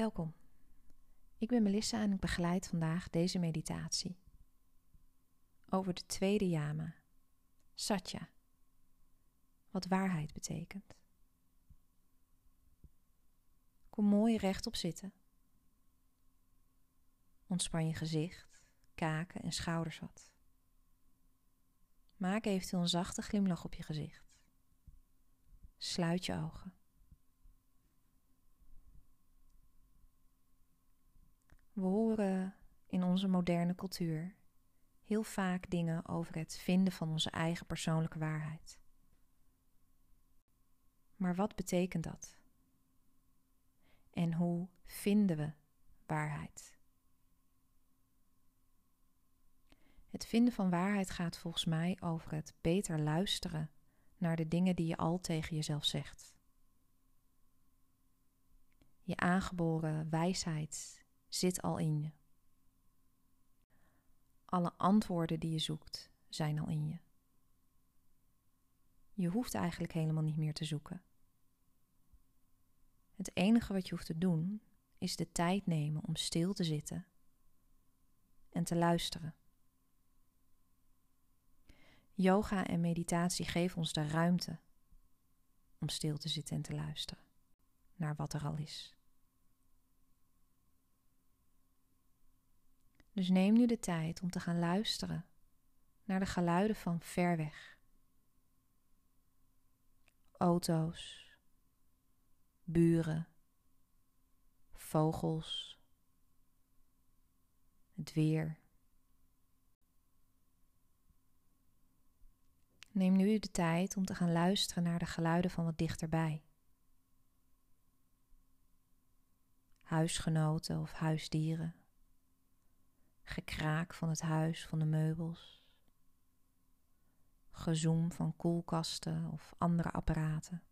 Welkom. Ik ben Melissa en ik begeleid vandaag deze meditatie over de tweede yama, Satya, wat waarheid betekent. Kom mooi rechtop zitten. Ontspan je gezicht, kaken en schouders wat. Maak eventueel een zachte glimlach op je gezicht. Sluit je ogen. We horen in onze moderne cultuur heel vaak dingen over het vinden van onze eigen persoonlijke waarheid. Maar wat betekent dat? En hoe vinden we waarheid? Het vinden van waarheid gaat volgens mij over het beter luisteren naar de dingen die je al tegen jezelf zegt. Je aangeboren wijsheid zit al in je. Alle antwoorden die je zoekt zijn al in je. Je hoeft eigenlijk helemaal niet meer te zoeken. Het enige wat je hoeft te doen is de tijd nemen om stil te zitten en te luisteren. Yoga en meditatie geven ons de ruimte om stil te zitten en te luisteren naar wat er al is. Dus neem nu de tijd om te gaan luisteren naar de geluiden van ver weg. Auto's, buren, vogels, het weer. Neem nu de tijd om te gaan luisteren naar de geluiden van wat dichterbij. Huisgenoten of huisdieren gekraak van het huis, van de meubels, gezoem van koelkasten of andere apparaten.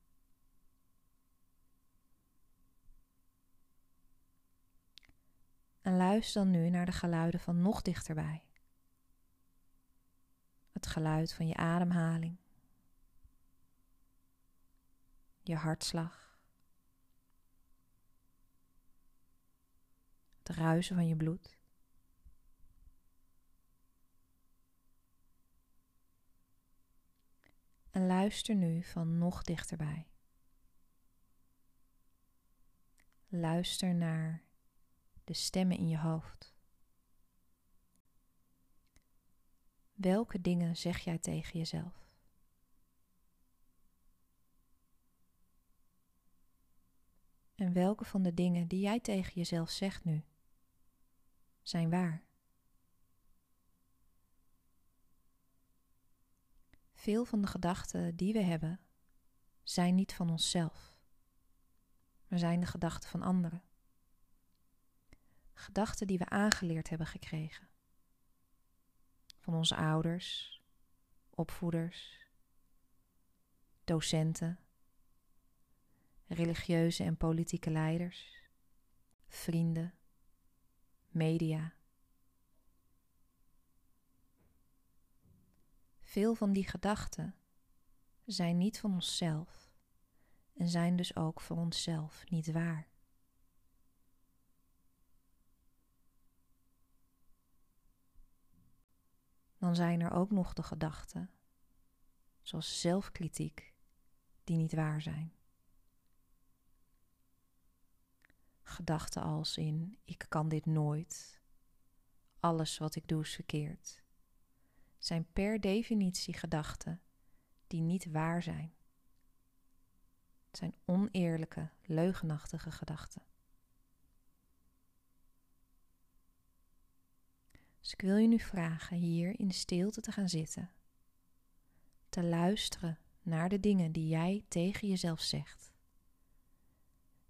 En luister dan nu naar de geluiden van nog dichterbij. Het geluid van je ademhaling, je hartslag, het ruisen van je bloed. En luister nu van nog dichterbij. Luister naar de stemmen in je hoofd. Welke dingen zeg jij tegen jezelf? En welke van de dingen die jij tegen jezelf zegt nu zijn waar? Veel van de gedachten die we hebben zijn niet van onszelf, maar zijn de gedachten van anderen. Gedachten die we aangeleerd hebben gekregen. Van onze ouders, opvoeders, docenten, religieuze en politieke leiders, vrienden, media Veel van die gedachten zijn niet van onszelf en zijn dus ook voor onszelf niet waar. Dan zijn er ook nog de gedachten, zoals zelfkritiek, die niet waar zijn. Gedachten als in ik kan dit nooit, alles wat ik doe is verkeerd zijn per definitie gedachten die niet waar zijn. Het zijn oneerlijke, leugenachtige gedachten. Dus ik wil je nu vragen hier in stilte te gaan zitten, te luisteren naar de dingen die jij tegen jezelf zegt.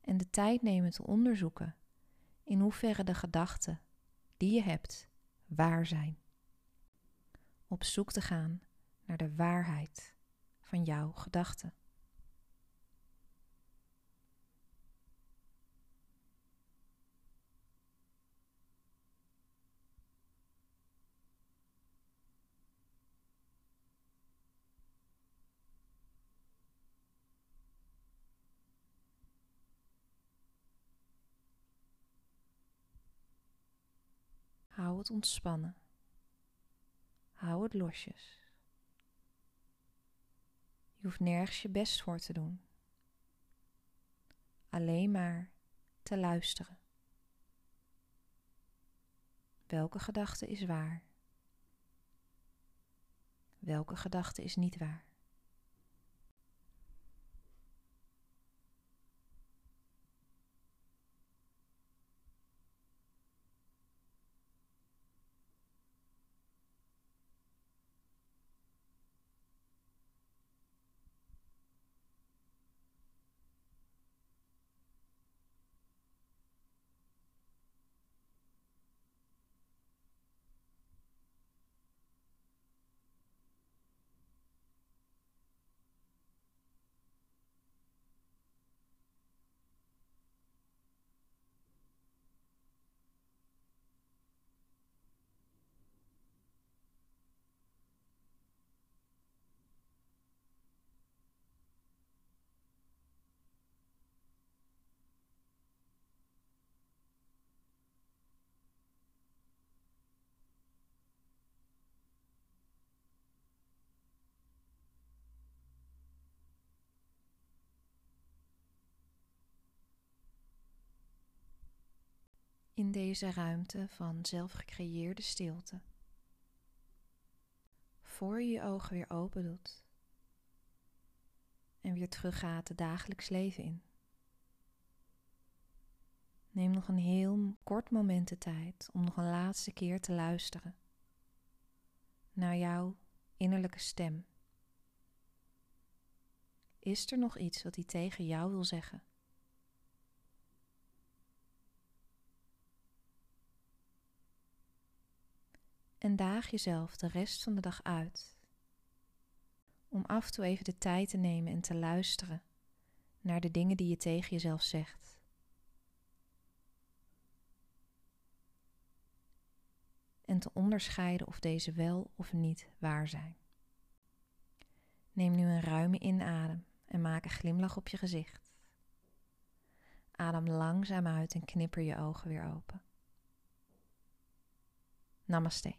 En de tijd nemen te onderzoeken in hoeverre de gedachten die je hebt waar zijn op zoek te gaan naar de waarheid van jouw gedachten. Hou het ontspannen. Hou het losjes. Je hoeft nergens je best voor te doen. Alleen maar te luisteren. Welke gedachte is waar? Welke gedachte is niet waar? In deze ruimte van zelfgecreëerde stilte. Voor je je ogen weer open doet en weer teruggaat het dagelijks leven in. Neem nog een heel kort moment de tijd om nog een laatste keer te luisteren naar jouw innerlijke stem. Is er nog iets wat hij tegen jou wil zeggen? En daag jezelf de rest van de dag uit. Om af en toe even de tijd te nemen en te luisteren naar de dingen die je tegen jezelf zegt. En te onderscheiden of deze wel of niet waar zijn. Neem nu een ruime inadem en maak een glimlach op je gezicht. Adem langzaam uit en knipper je ogen weer open. Namaste.